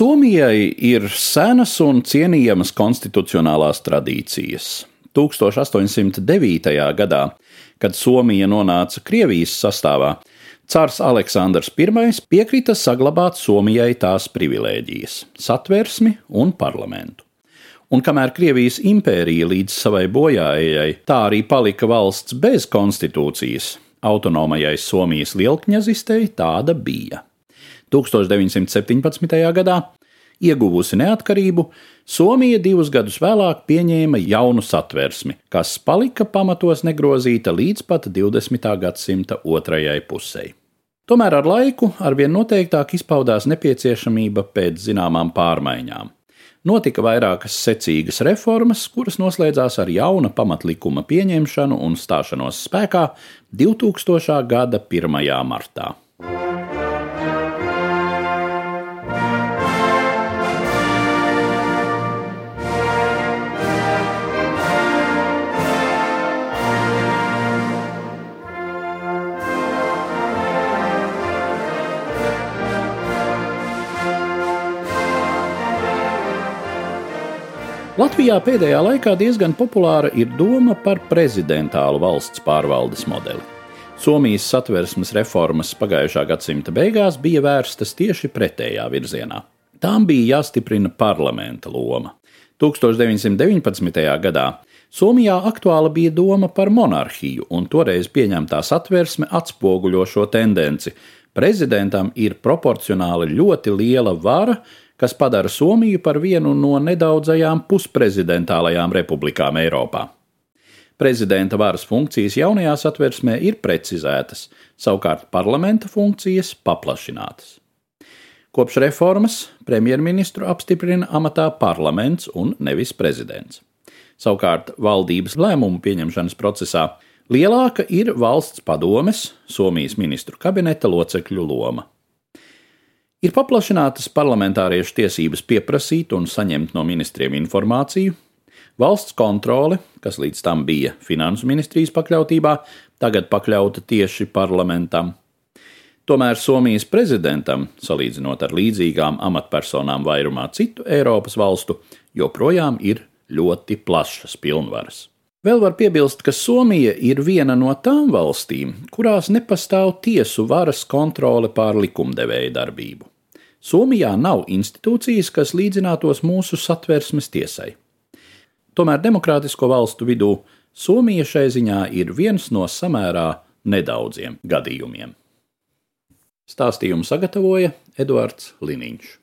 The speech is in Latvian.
Somijai ir senas un cienījamas konstitucionālās tradīcijas. 1809. gadā, kad Somija nonāca Krievijas sastāvā, Cārs Aleksandrs I piekrita saglabāt Somijai tās privilēģijas, satversmi un parlamentu. Un kamēr Krievijas impērija līdz savai bojājai tā arī palika valsts bez konstitūcijas, autonomajai Somijas lielkņazistei tāda bija. 1917. gadā, ieguvusi neatkarību, Somija divus gadus vēlāk pieņēma jaunu satversmi, kas palika pamatos negrozīta līdz pat 20. gadsimta otrajai pusei. Tomēr ar laiku arvien noteiktāk izpaudās nepieciešamība pēc zināmām pārmaiņām. Notika vairākas secīgas reformas, kuras noslēdzās ar jauna pamatlikuma pieņemšanu un stāšanos spēkā 2000. gada 1. martā. Latvijā pēdējā laikā diezgan populāra ir doma par prezidentālu valsts pārvaldes modeli. Somijas satversmes reformas pagājušā gadsimta beigās bija vērstas tieši pretējā virzienā. Tām bija jāstiprina parlamenta loma. 1919. gadā Somijā aktuāla bija doma par monarhiju, un toreiz pieņemtā satversme atspoguļo šo tendenci. Prezidentam ir proporcionāli ļoti liela vara, kas padara Somiju par vienu no nedaudzajām pusprezidentālajām republikām Eiropā. Prezidenta varas funkcijas jaunajā satversmē ir precizētas, savukārt parlamenta funkcijas paplašinātas. Kopš reformas premjerministru apstiprina amatā parlaments un nevis prezidents. Savukārt valdības lēmumu pieņemšanas procesā lielāka ir valsts padomes, Somijas ministru kabineta locekļu loma. Ir paplašinātas parlamentāriešu tiesības pieprasīt un saņemt no ministriem informāciju, valsts kontrole, kas līdz tam bija finansu ministrijas pakļautībā, tagad pakļauta tieši parlamentam. Tomēr Somijas prezidentam, salīdzinot ar līdzīgām amatpersonām vairumā citu Eiropas valstu, joprojām ir ļoti plašas pilnvaras. Vēl var piebilst, ka Somija ir viena no tām valstīm, kurās nepastāv tiesu varas kontrole pār likumdevēja darbību. Somijā nav institūcijas, kas līdzinātos mūsu satversmes tiesai. Tomēr demokrātisko valstu vidū Somija šai ziņā ir viens no samērā nedaudziem gadījumiem. Stāstījumu sagatavoja Eduards Liniņš.